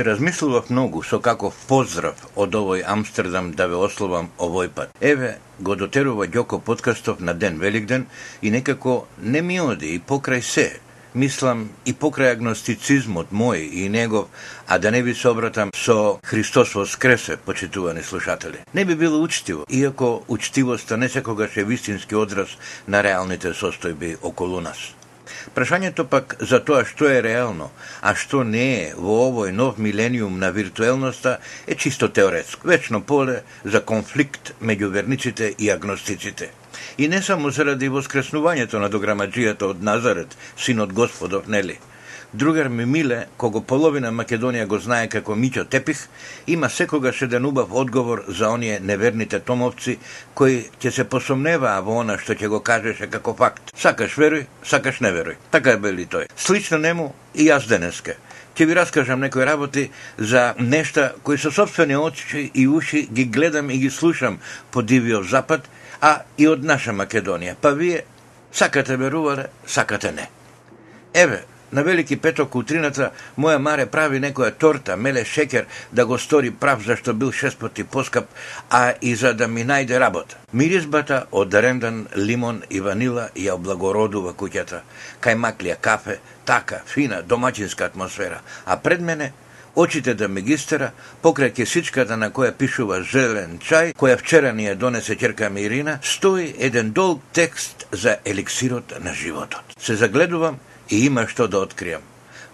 Се размислував многу со каков поздрав од овој Амстердам да ве ословам овој пат. Еве, го дотерува Ѓоко подкастов на ден Великден и некако не ми оди и покрај се, мислам и покрај агностицизмот мој и негов, а да не би се обратам со Христос воскресе, почитувани слушатели. Не би било учтиво, иако учтивоста не секогаш е вистински одраз на реалните состојби околу нас. Прашањето пак за тоа што е реално, а што не е во овој нов милениум на виртуелноста е чисто теоретско, вечно поле за конфликт меѓу верниците и агностиците. И не само заради воскреснувањето на дограмаджијата од Назарет, синот Господов, нели? Другар ми Миле, кого половина Македонија го знае како Миќо Тепих, има секогаш еден убав одговор за оние неверните томовци кои ќе се посомневаа во она што ќе го кажеше како факт. Сакаш веруј, сакаш не веруј. Така е бели тој. Слично нему и јас денеска ќе ви раскажам некои работи за нешта кои со собствени очи и уши ги гледам и ги слушам по дивиот запад, а и од наша Македонија. Па вие сакате верувале, сакате не. Еве, На Велики петок утрината моја маре прави некоја торта, меле шекер да го стори прав зашто бил шеспати поскап, а и за да ми најде работа. Миризбата од рендан, лимон и ванила ја облагородува куќата. Кај маклија кафе, така, фина, домаќинска атмосфера. А пред мене очите да мегистера, покрај кесичката на која пишува зелен чај, која вчера ни ја донесе ќерка Мирина, стои еден долг текст за еликсирот на животот. Се загледувам и има што да откријам.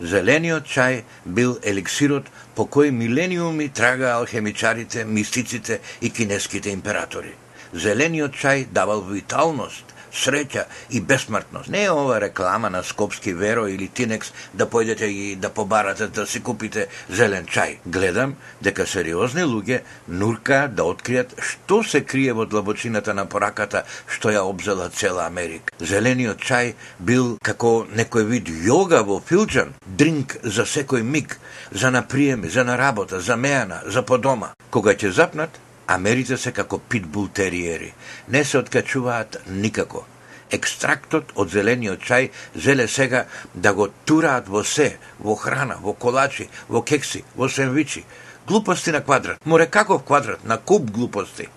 Зелениот чај бил еликсирот по кој милениуми трага алхемичарите, мистиците и кинеските императори. Зелениот чај давал виталност, среќа и бесмртност. Не е ова реклама на Скопски Веро или Тинекс да појдете и да побарате да си купите зелен чај. Гледам дека сериозни луѓе нурка да откријат што се крие во длабочината на пораката што ја обзела цела Америка. Зелениот чај бил како некој вид јога во филџан, дринк за секој миг, за наприеми, за на работа, за мејана, за подома. Кога ќе запнат, Америте се како питбул териери. Не се откачуваат никако. Екстрактот од зелениот чај зеле сега да го тураат во се, во храна, во колачи, во кекси, во сендвичи. Глупости на квадрат. Море каков квадрат? На куп глупости.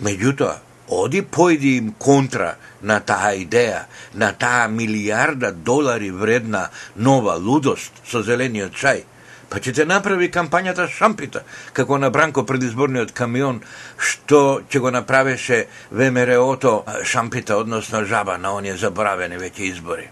Меѓутоа, оди појди им контра на таа идеја, на таа милиарда долари вредна нова лудост со зелениот чај – па ќе те направи кампањата Шампита, како на Бранко предизборниот камион, што ќе го направеше ВМРО-то Шампита, односно жаба на оние заборавени веќе избори.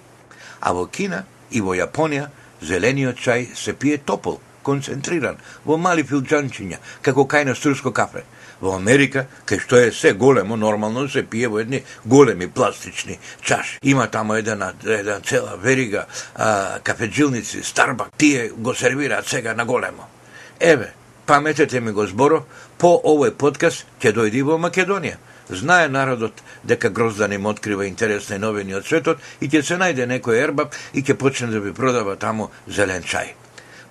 А во Кина и во Јапонија зелениот чај се пие топол, концентриран, во мали филџанчиња, како кај на струско кафе во Америка, кај што е се големо, нормално се пие во едни големи пластични чаши. Има тамо една, една цела верига а, кафеджилници, Старбак, тие го сервираат сега на големо. Еве, паметете ми го зборов, по овој подкаст ќе дојди во Македонија. Знае народот дека Гроздан им открива интересни новини од светот и ќе се најде некој ербаб и ќе почне да ви продава таму зелен чај.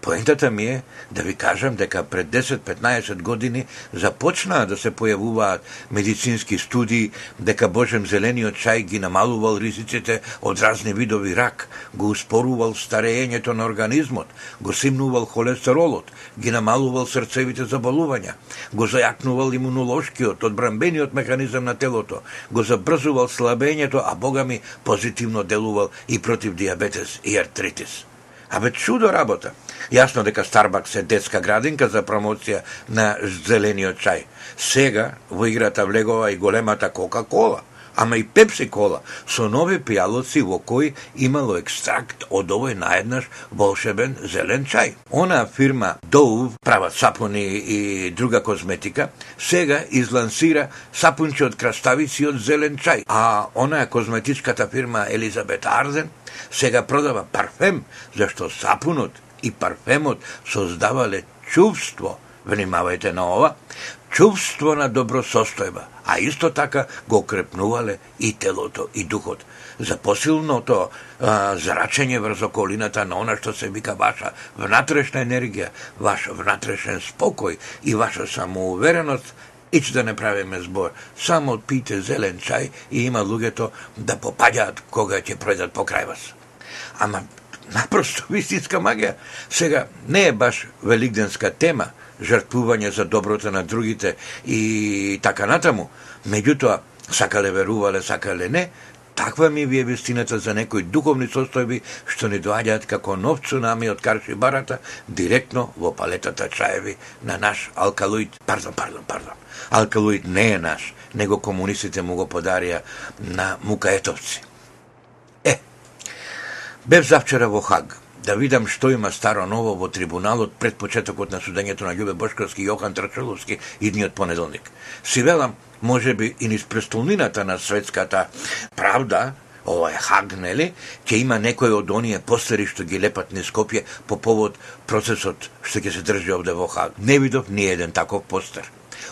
Поентата ми е да ви кажам дека пред 10-15 години започнаа да се појавуваат медицински студии дека Божем зелениот чај ги намалувал ризиците од разни видови рак, го успорувал старењето на организмот, го симнувал холестеролот, ги намалувал срцевите заболувања, го зајакнувал имунолошкиот, одбранбениот механизам на телото, го забрзувал слабењето, а богами позитивно делувал и против диабетес и артритис. Абе чудо работа. Јасно дека Старбакс е детска градинка за промоција на зелениот чај. Сега во играта влегова и големата Кока-кола, ама и Пепси кола, со нови пијалоци во кои имало екстракт од овој наеднаш волшебен зелен чај. Она фирма Dove, прават сапуни и друга козметика, сега излансира сапунче од краставици од зелен чај, а она козметичката фирма Елизабет Арден сега продава парфем, зашто сапунот и парфемот создавале чувство, внимавајте на ова, чувство на добросостојба, а исто така го крепнувале и телото и духот. За посилното а, зрачење врз околината на она што се вика ваша внатрешна енергија, ваш внатрешен спокој и ваша самоувереност, Ич да не правиме збор, само пите зелен чај и има луѓето да попаѓаат кога ќе пројдат покрај вас. Ама Напросто вистинска магија. Сега, не е баш великденска тема, жртвување за доброто на другите и така натаму. Меѓутоа, сакале верувале, сакале не, Таква ми ви е вистината за некои духовни состојби што ни доаѓаат како нов цунами од карши барата директно во палетата чаеви на наш алкалоид. Пардон, пардон, пардон. Алкалоид не е наш, него комунистите му го подарија на мукаетовци. Бев завчера во Хаг да видам што има старо ново во трибуналот пред почетокот на судењето на Љубе Бошковски и Јохан Трчеловски идниот понеделник. Си велам, може би и низ престолнината на светската правда, ова е Хаг, нели, ќе има некој од оние постери што ги лепат низ Скопје по повод процесот што ќе се држи овде во Хаг. Не видов ни еден таков постер.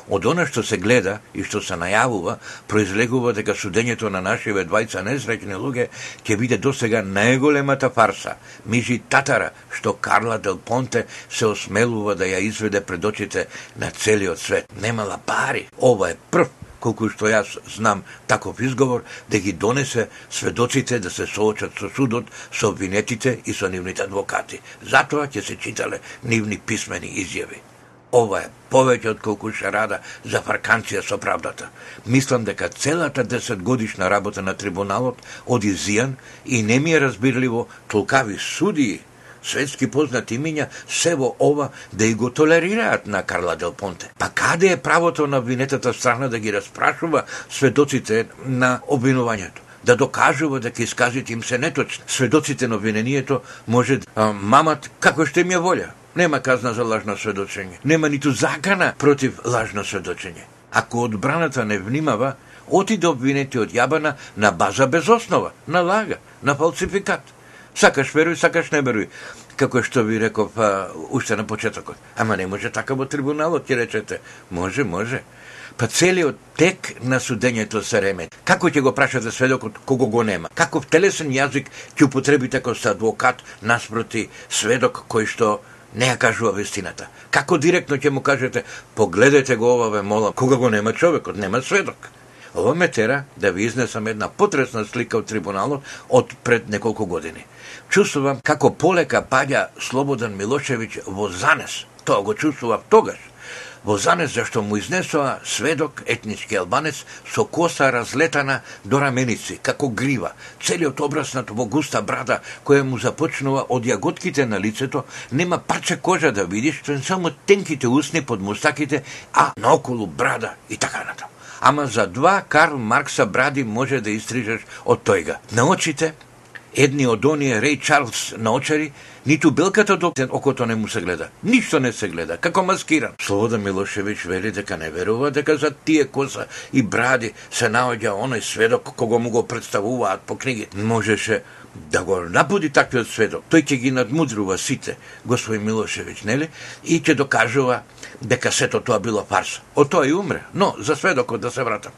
Од она што се гледа и што се најавува, произлегува дека судењето на нашиве двајца незречни луѓе ќе биде досега најголемата фарса. Мижи татара што Карла Дел Понте се осмелува да ја изведе пред очите на целиот свет. Немала пари. Ова е прв колку што јас знам таков изговор, да ги донесе сведоците да се соочат со судот, со обвинетите и со нивните адвокати. Затоа ќе се читале нивни писмени изјави. Ова е повеќе од колку шарада за фарканција со правдата. Мислам дека целата 10 годишна работа на трибуналот оди зијан и не ми е разбирливо толкави судии, светски познати имиња, се во ова да и го толерираат на Карла Дел Понте. Па каде е правото на обвинетата страна да ги распрашува сведоците на обвинувањето? да докажува дека исказите им се неточни. Сведоците на обвинението може да мамат како што им ја волја. Нема казна за лажно сведочење. Нема ниту закана против лажно сведочење. Ако одбраната не внимава, отиде да обвинети од Јабана на база без основа, на лага, на фалсификат. Сакаш веруј, сакаш не веруј. Како што ви реков а, уште на почетокот. Ама не може така во трибуналот, ќе речете. Може, може. Па целиот тек на судењето се реме. Како ќе го прашате сведокот кого го нема? Каков телесен јазик ќе употребите како адвокат наспроти сведок кој што не ја кажува вистината. Како директно ќе му кажете, погледете го ова, ве молам, кога го нема човекот, нема сведок. Ова ме тера да ви изнесам една потресна слика од трибуналот од пред неколку години. Чувствувам како полека паѓа Слободан Милошевиќ во занес. Тоа го чувствував тогаш во занес зашто му изнесоа сведок етнички албанец со коса разлетана до раменици, како грива, целиот обраснат во густа брада која му започнува од јаготките на лицето, нема парче кожа да видиш, свен само тенките усни под мустаките, а наоколу брада и така натаму. Ама за два Карл Маркса бради може да истрижеш од тојга. На очите едни од оние Рей Чарлс наочари, ниту белката до окото не му се гледа. Ништо не се гледа, како маскиран. Слобода Милошевич вели дека не верува дека за тие коса и бради се наоѓа оној сведок кого му го представуваат по книги. Можеше да го набуди таквиот сведок. Тој ќе ги надмудрува сите, господин Милошевич, нели? И ќе докажува дека сето тоа било фарса. Од тоа и умре. Но, за сведокот да се вратам.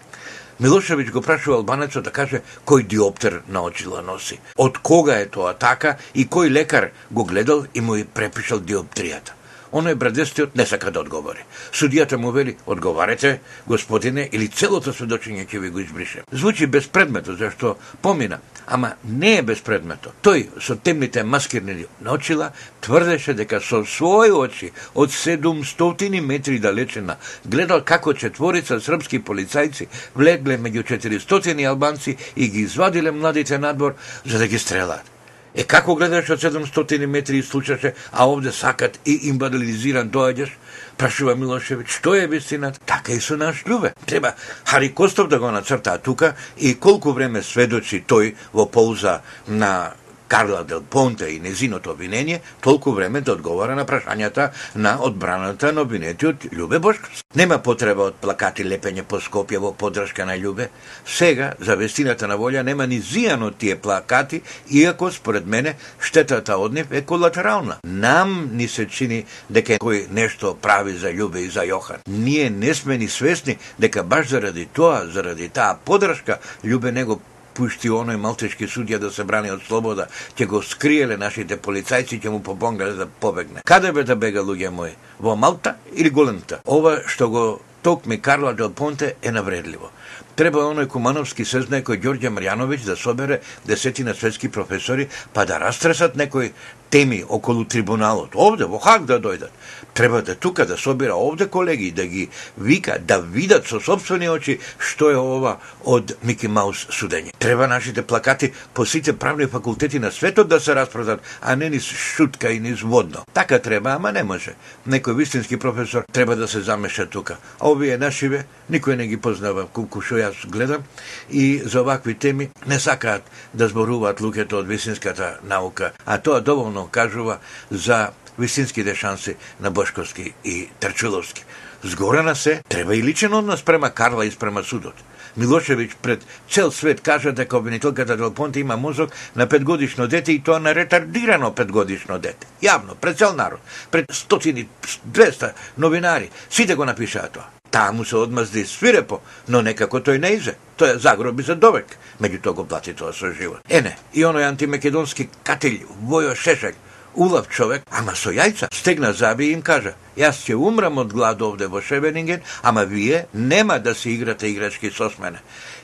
Милошевич го прашува албанецот да каже кој диоптер на очила носи, од кога е тоа така и кој лекар го гледал и му и препишал диоптријата. Оној брадестиот не сака да одговори. Судијата му вели, одговарете, господине, или целото сведочење ќе ви го избрише. Звучи безпредмето, зашто помина, ама не е безпредмето. Тој со темните маскирни очила тврдеше дека со своји очи од 700 метри далечина гледал како четворица српски полицајци влегле меѓу 400 албанци и ги извадиле младите надвор за да ги стрелат. Е како гледаш од 700 метри и слушаше, а овде сакат и инвалидизиран доаѓаш? Прашува Милошевич, што е вистината? Така и со наш љубе. Треба Хари Костов да го нацртаа тука и колку време сведочи тој во полза на Карла Дел Понте и незиното обвинение толку време да одговара на прашањата на одбраната на обвинетиот Љубе Бошковски. Нема потреба од плакати лепење по Скопје во подршка на Љубе. Сега, за вестината на волја, нема ни зијан од тие плакати, иако, според мене, штетата од нив е колатерална. Нам ни се чини дека кој нешто прави за Љубе и за Јохан. Ние не сме ни свесни дека баш заради тоа, заради таа подршка, Љубе него пушти оној малтешки судија да се брани од слобода, ќе го скриеле нашите полицајци, ќе му помогале да побегне. Каде бе да бега, луѓе мои? Во Малта или Големта? Ова што го токми Карла Дел Понте е навредливо. Треба оној Кумановски сезнај кој Ѓорѓе Марјановиќ да собере десетина светски професори па да растресат некој теми околу трибуналот. Овде, во Хаг да дојдат. Треба да тука да собира овде колеги, да ги вика, да видат со собствени очи што е ова од Мики Маус судење. Треба нашите плакати по сите правни факултети на светот да се распродат, а не низ шутка и низ водно. Така треба, ама не може. Некој вистински професор треба да се замеша тука. А овие нашиве, никој не ги познава, колку што јас гледам, и за овакви теми не сакаат да зборуваат луѓето од вистинската наука, а тоа доволно кажува за вистинските шанси на Бошковски и Трчуловски. Згорена се, треба и личен однос према Карла и спрема судот. Милошевиќ пред цел свет кажа дека обвинителката Делпонте има мозок на петгодишно дете и тоа на ретардирано петгодишно дете. Јавно, пред цел народ, пред стотини, 200 новинари, сите го напишаа тоа. Таа му се одмазди свирепо, но некако тој не изе. Тој загроби за довек. Меѓутоа го плати тоа со живот. Ене, и оној антимакедонски катилј, Војо Шешек, улав човек, ама со јајца, стегна заби и им кажа, јас ќе умрам од глад овде во Шебенинген, ама вие нема да се играте играчки со мене.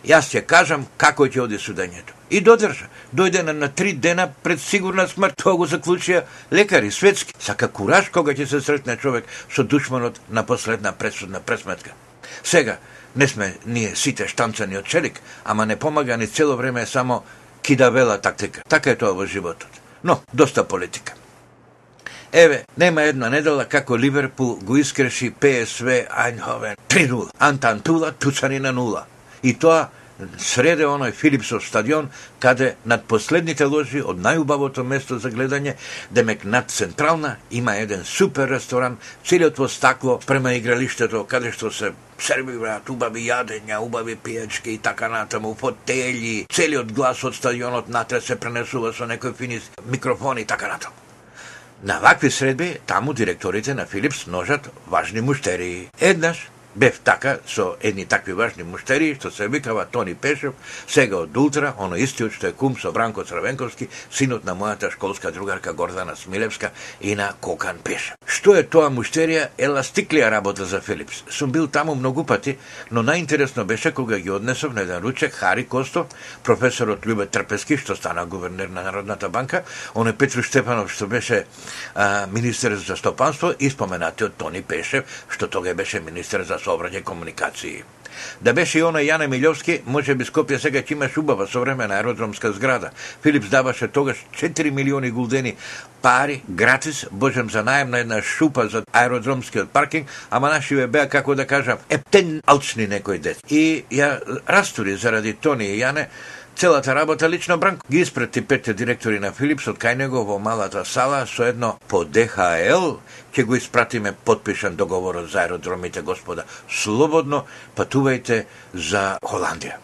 Јас ќе кажам како ќе оди судењето. И додржа. Дојде на, на три дена пред сигурна смрт. Тоа го заклучија лекари светски. Сака кураж кога ќе се сретне човек со душманот на последна пресудна пресметка. Сега, не сме ние сите штанцани од челик, ама не помага ни цело време само кидавела тактика. Така е тоа во животот. Но, доста политика. Еве, нема една недела како Ливерпул го искреши ПСВ Айнховен 3-0. Антантула туцани на нула. И тоа среде оној Филипсов стадион, каде над последните ложи од најубавото место за гледање, демек над Централна има еден супер ресторан, целиот во стакло према игралиштето, каде што се сервираат убави јадења, убави пијачки и така натаму, фотели, целиот глас од стадионот натре се пренесува со некој фини микрофони и така натаму. На вакви средби, таму директорите на Филипс ножат важни муштерии. Еднаш, Бев така со едни такви важни муштери, што се викава Тони Пешев, сега од Ултра, оно истиот што е кум со Бранко Црвенковски, синот на мојата школска другарка Гордана Смилевска и на Кокан Пешев. Што е тоа муштерија? Еластиклија работа за Филипс. Сум бил таму многу пати, но најинтересно беше кога ги однесов на еден ручек Хари Костов, професорот Любе Трпески, што стана гувернер на Народната банка, оној Петру Штепанов, што беше а, министер за стопанство и споменатиот Тони Пешев, што тога беше министер за сообраќај комуникации. Да беше и оној Јане Милјовски, може би Скопје сега ќе имаш убава современа аеродромска зграда. Филипс даваше тогаш 4 милиони гулдени пари, гратис, божем за најем на една шупа за аеродромскиот паркинг, ама нашиве беа, како да кажам, ептен алчни некој дет. И ја растури заради Тони и Јане, Целата работа лично Бранко ги испрати петте директори на Филипс од кај него во малата сала со едно по ДХЛ ќе го испратиме подпишан договорот за аеродромите, господа. Слободно патувајте за Холандија.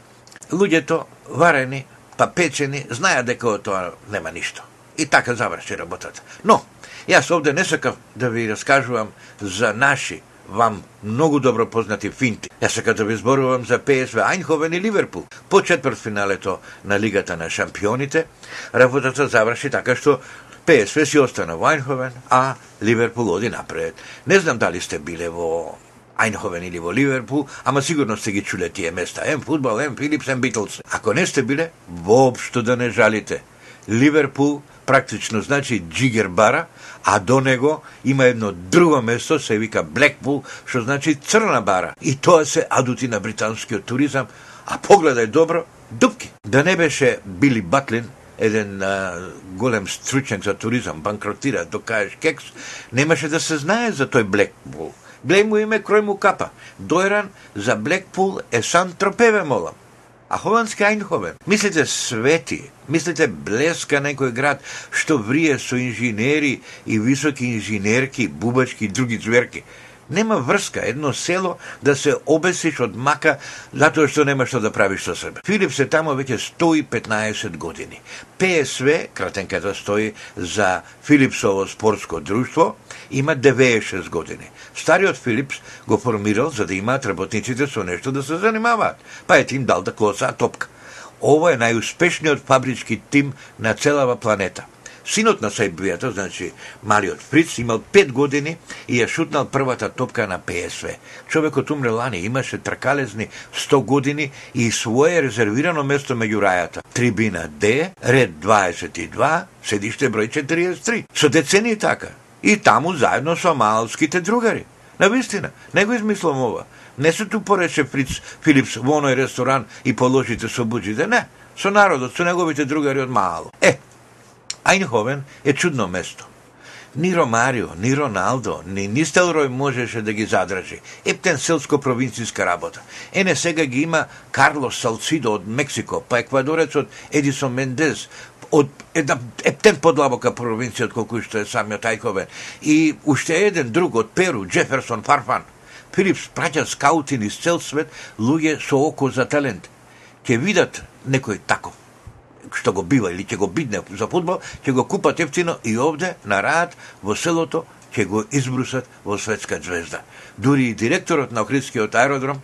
Луѓето, варени, па печени, знаат дека од тоа нема ништо. И така заврши работата. Но, јас овде не сакав да ви раскажувам за наши вам многу добро познати финти. Јас сакам да ви зборувам за ПСВ Ајнховен и Ливерпул. По четвртфиналето на Лигата на шампионите, работата заврши така што ПСВ си остана во Ајнховен, а Ливерпул оди напред. Не знам дали сте биле во Ајнховен или во Ливерпул, ама сигурно сте ги чуле тие места. Ем футбол, ем Филипс, ем Битлс. Ако не сте биле, воопшто да не жалите. Ливерпул практично значи джигер бара, а до него има едно друго место, се вика Блекпул, што значи црна бара. И тоа се адути на британскиот туризам, а погледај добро, дупки. Да не беше Били Батлин, еден а, голем стручен за туризам, банкротира докажеш кекс, немаше да се знае за тој Блекпул. Глеј му име, крој му капа. Дојран за Блекпул е сан тропеве, молам. А Холандски Айнховен, мислите свети, мислите блеска некој град што врие со инженери и високи инженерки, бубачки и други зверки. Нема врска едно село да се обесиш од мака затоа што нема што да правиш со себе. Филип се тамо веќе 115 години. ПСВ, кратенката да стои за Филипсово спортско друштво, има 96 години. Стариот Филипс го формирал за да имаат работниците со нешто да се занимаваат. Па ете им дал да клоцаат топка. Ова е најуспешниот фабрички тим на целава планета. Синот на сајбијата, значи малиот Фриц, имал 5 години и ја шутнал првата топка на ПСВ. Човекот умре лани, имаше тркалезни 100 години и свое резервирано место меѓу рајата. Трибина Д, ред 22, седиште број 43. Со децени така. И таму заедно со малските другари. На вистина, не го измислам ова. Не се ту порече Фриц Филипс во оној ресторан и положите со буџите, не. Со народот, со неговите другари од мало. Е, Ајнховен е чудно место. Ни Ромарио, ни Роналдо, ни Нистелрој можеше да ги задржи. Ептен селско-провинцијска работа. Ене сега ги има Карлос Салцидо од Мексико, па еквадорецот Едисон Мендез од една ептен подлабока провинција од колку што е самиот Ајковен. И уште еден друг од Перу, Джеферсон Фарфан. Филипс праќа скаути из цел свет луѓе со око за талент. Ке видат некој таков што го бива или ќе го бидне за фудбал, ќе го купат ефтино и овде на рад во селото ќе го избрусат во светска звезда. Дури и директорот на Охридскиот аеродром,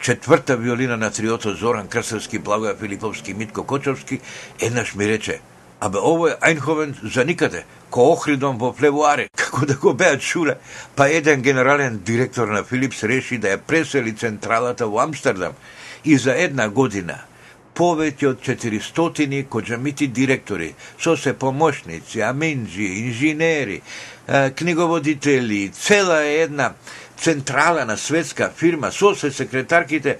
четврта виолина на триото Зоран Крсевски, Благоја Филиповски, Митко Кочовски, еднаш ми рече, Абе, ово е Айнховен за никаде, ко Охридом во флевуари, како да го беат шуре. Па еден генерален директор на Филипс реши да ја пресели централата во Амстердам и за една година повеќе од 400 коджамити директори, со се помошници, аменџи, инженери, книговодители, цела една централа на светска фирма, со се секретарките,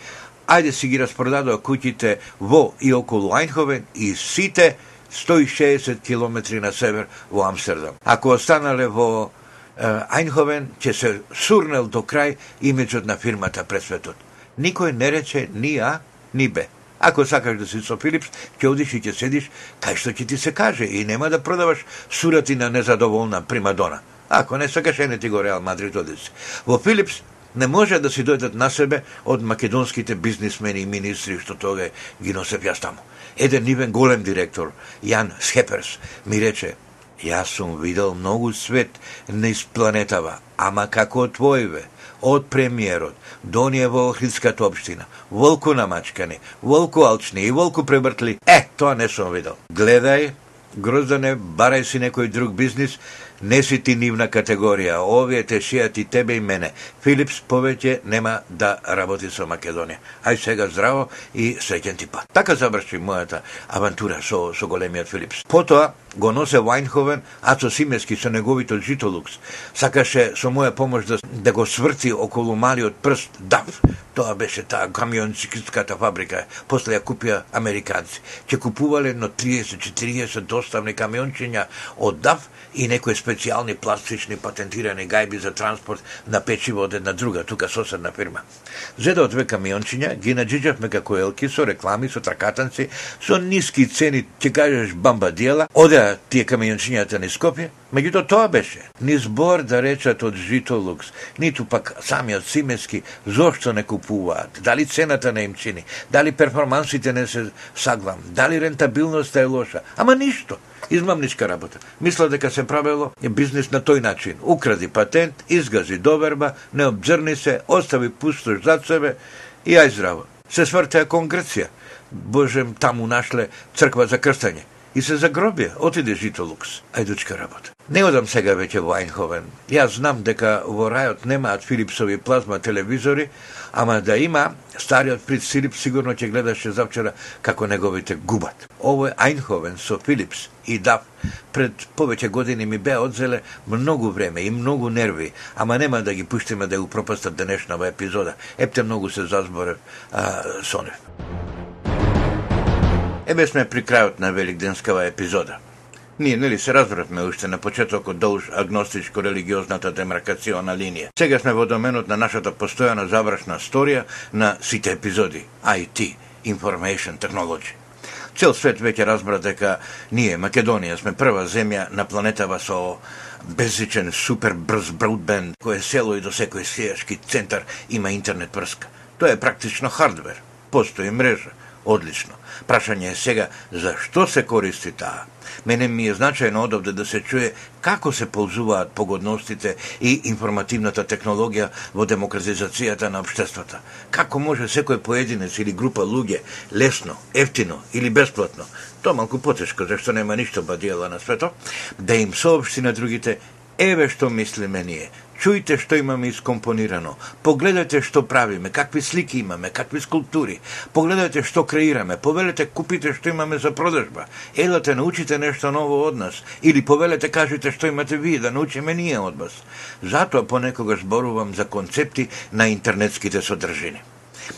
ајде си ги распродадоа куќите во и околу Ајнховен и сите 160 километри на север во Амстердам. Ако останале во Ајнховен, ќе се сурнел до крај имиджот на фирмата пред светот. Никој не рече ни А, ни Б. Ако сакаш да си со Филипс, ќе одиш и ќе седиш кај што ќе ти се каже и нема да продаваш сурати на незадоволна примадона. Ако не сакаш, не ти го Реал Мадрид одиш. Во Филипс не може да си дојдат на себе од македонските бизнисмени и министри што тога ги носев јас таму. Еден нивен голем директор, Јан Схеперс, ми рече, јас сум видел многу свет низ планетава, ама како твојве, од премиерот, до ние во Охридската општина, волку намачкани, волку алчни и волку пребртли, е, тоа не сум видел. Гледај, Гроздане, барај си некој друг бизнис, не си ти нивна категорија, овие те шијат и тебе и мене. Филипс повеќе нема да работи со Македонија. Ај сега здраво и среќен ти пат. Така заврши мојата авантура со, со големиот Филипс. Потоа го носе Вајнховен, Ацо Симески со неговито житолукс. Сакаше со моја помош да, да го сврти околу малиот прст Дав. Тоа беше таа камиончикската фабрика. После ја купија американци. Ќе купувале но 30-40 доставни камиончиња од Дав и некои специјални пластични патентирани гајби за транспорт на печиво од една друга, тука соседна фирма. Зеда од две камиончиња, ги наджиджавме како елки со реклами, со тракатанци, со ниски цени, ќе кажеш бамба дела, одеа тие камиончињата не Скопје, меѓутоа тоа беше. Ни збор да речат од Житолукс, ниту пак самиот Симески, зошто не купуваат, дали цената не им чини, дали перформансите не се саглам, дали рентабилноста е лоша, ама ништо. Измамничка работа. Мисла дека се правело бизнис на тој начин. Укради патент, изгази доверба, не обзрни се, остави пустош зад себе и ај здраво. Се свртеа конгреција. Божем таму нашле црква за крстање. И се загробија, отиде Житолукс. Ајдучка работа. Не одам сега веќе во Ајнховен. Јас знам дека во рајот немаат Филипсови плазма телевизори, ама да има, стариот Фриц Филип сигурно ќе гледаше завчера како неговите губат. Ово е Ајнховен со Филипс и да пред повеќе години ми бе одзеле многу време и многу нерви, ама нема да ги пуштиме да ја пропастат денешнава епизода. Епте многу се зазборев а, со нив. Ебе сме при крајот на Великденскава епизода. Ние, нели, се разбравме уште на почетокот долж агностичко-религиозната демаркациона линија. Сега сме во доменот на нашата постојана завршна сторија на сите епизоди, IT, Information Technology. Цел свет веќе разбра дека ние, Македонија, сме прва земја на планетава со безличен супер брз броудбенд, кое село и до секој сејашки центар има интернет прска. Тоа е практично хардвер. Постои мрежа Одлично. Прашање е сега, за што се користи таа? Мене ми е значајно одовде да се чуе како се ползуваат погодностите и информативната технологија во демократизацијата на обштествата. Како може секој поединец или група луѓе лесно, ефтино или бесплатно, тоа малку потешко, зашто нема ништо бадијала на светот, да им соопшти на другите Еве што мислиме ние. Чујте што имаме искомпонирано. Погледате што правиме, какви слики имаме, какви скулптури. Погледате што креираме. Повелете купите што имаме за продажба. Елате научите нешто ново од нас. Или повелете кажете што имате вие да научиме ние од вас. Затоа понекога зборувам за концепти на интернетските содржини.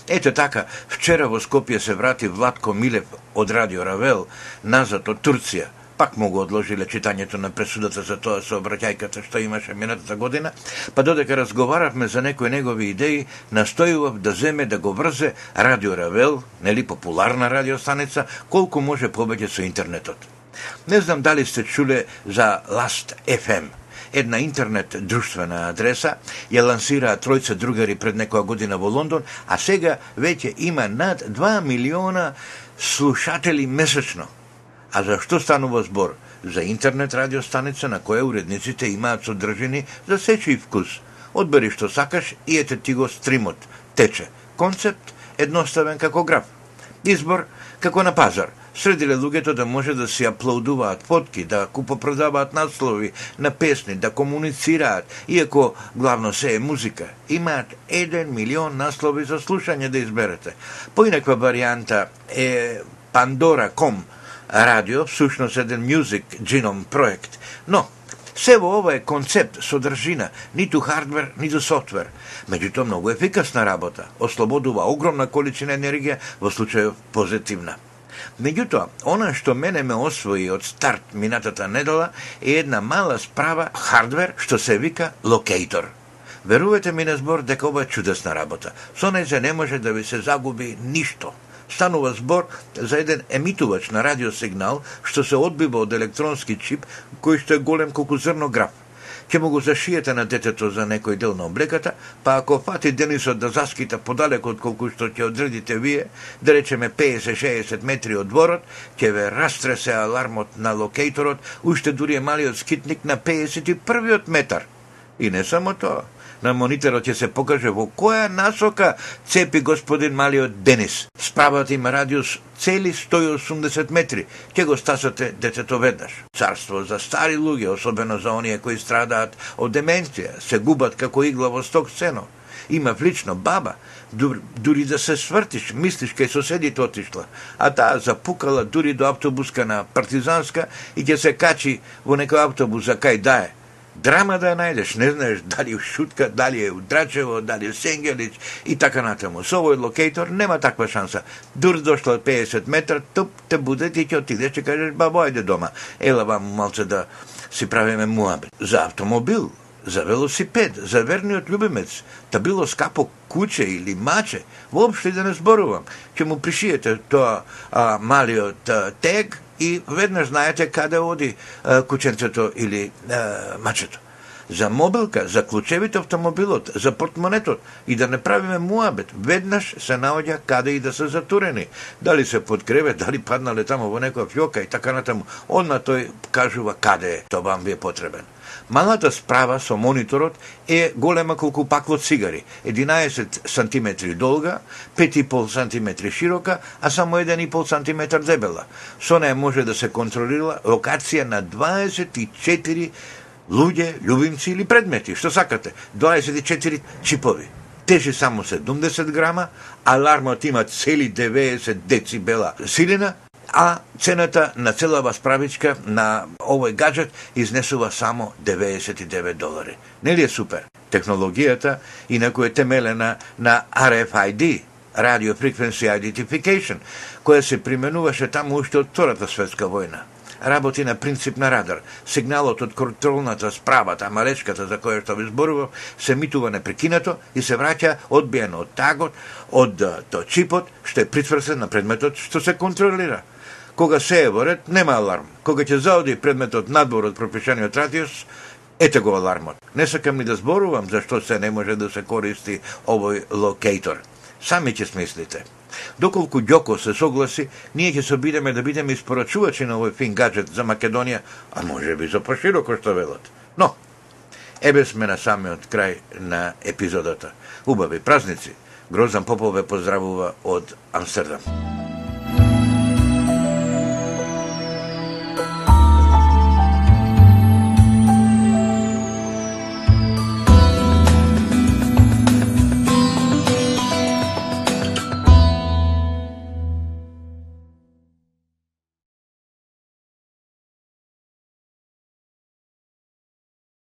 Ете така, вчера во Скопје се врати Владко Милев од Радио Равел назад од Турција – пак му го одложиле читањето на пресудата за тоа сообраќајката што имаше минатата година, па додека разговаравме за некои негови идеи, настојував да земе да го врзе Радио Равел, нели популарна радиостаница, колку може повеќе со интернетот. Не знам дали сте чуле за Last FM, една интернет друштвена адреса, ја лансираа тројца другари пред некоја година во Лондон, а сега веќе има над 2 милиона слушатели месечно. А за што станува збор? За интернет радиостаница на која уредниците имаат содржини за сечи вкус. Одбери што сакаш и ете ти го стримот. Тече. Концепт едноставен како граф. Избор како на пазар. Средиле луѓето да може да си аплодуваат фотки, да купопродаваат наслови на песни, да комуницираат, иако главно се е музика. Имаат 1 милион наслови за слушање да изберете. Поинаква варијанта е Pandora.com, радио, всушност еден мюзик джином проект. Но, се во ова е концепт, содржина, ниту хардвер, ниту софтвер. Меѓутоа многу ефикасна работа, ослободува огромна количина енергија, во случај позитивна. Меѓутоа, она што мене ме освои од старт минатата недела е една мала справа хардвер што се вика локейтор. Верувате ми на збор дека ова е чудесна работа. Со нејзе не може да ви се загуби ништо станува збор за еден емитувач на радиосигнал што се одбива од електронски чип кој што е голем колку зрнограф. Ќе му го зашиете на детето за некој дел на облеката, па ако фати Денисот да заскита подалеку од колку што ќе одредите вие, да речеме 50-60 метри од дворот, ќе ве растресе алармот на локейторот, уште дури е малиот скитник на 51 метар. И не само тоа, на мониторот ќе се покаже во која насока цепи господин малиот Денис. Справат има радиус цели 180 метри. Ќе го стасате детето веднаш. Царство за стари луѓе, особено за оние кои страдаат од деменција, се губат како игла во сток сено. Има влично баба, дури да се свртиш, мислиш кај соседите отишла, а таа запукала дури до автобуска на Партизанска и ќе се качи во некој автобус за кај дае драма да ја најдеш, не знаеш дали Шутка, дали е Драчево, дали е Сенгелич и така натаму. Со овој локейтор нема таква шанса. Дур дошла 50 метра, туп те буде, ти ќе отидеш и кажеш, бабо, ајде дома. Ела вам малце да си правиме муабет. За автомобил, за велосипед, за верниот љубимец, да било скапо куче или маче, воопшто да не зборувам. Ќе му пришиете тоа а, малиот а, тег и веднаш знаете каде оди а, кученцето или а, мачето. За мобилка, за клучевите автомобилот, за портмонетот и да не правиме муабет. Веднаш се наоѓа каде и да се затурени. Дали се под кревет, дали паднале тамо во некоја фјока и така натаму. Одма тој кажува каде е, тоа вам ви е потребен. Малата справа со мониторот е голема колку пакло цигари, 11 см долга, 5,5 см широка, а само 1,5 см дебела. Со неја може да се контролира локација на 24 луѓе, љубимци или предмети, што сакате. 24 чипови. Тежи само 70 грама, алармот има цели 90 децибела силина, а цената на целава справичка на овој гаджет изнесува само 99 долари. Нели е супер? Технологијата инаку е темелена на RFID, Radio Frequency Identification, која се применуваше таму уште од Втората светска војна. Работи на принцип на радар. Сигналот од контролната справа, тамаречката за која што ви зборував, се митува непрекинато и се враќа одбиено од тагот, од то чипот, што е притврсен на предметот што се контролира. Кога се е во ред, нема аларм. Кога ќе заоди предметот надвор од пропишаниот радиус, ете го алармот. Не сакам ни да зборувам зашто се не може да се користи овој локейтор. Сами ќе смислите. Доколку Ѓоко се согласи, ние ќе се обидеме да бидеме испорачувачи на овој фин гаджет за Македонија, а може би за пошироко што велат. Но, ебе сме на самиот крај на епизодата. Убави празници. Грозан Попов ве поздравува од Амстердам.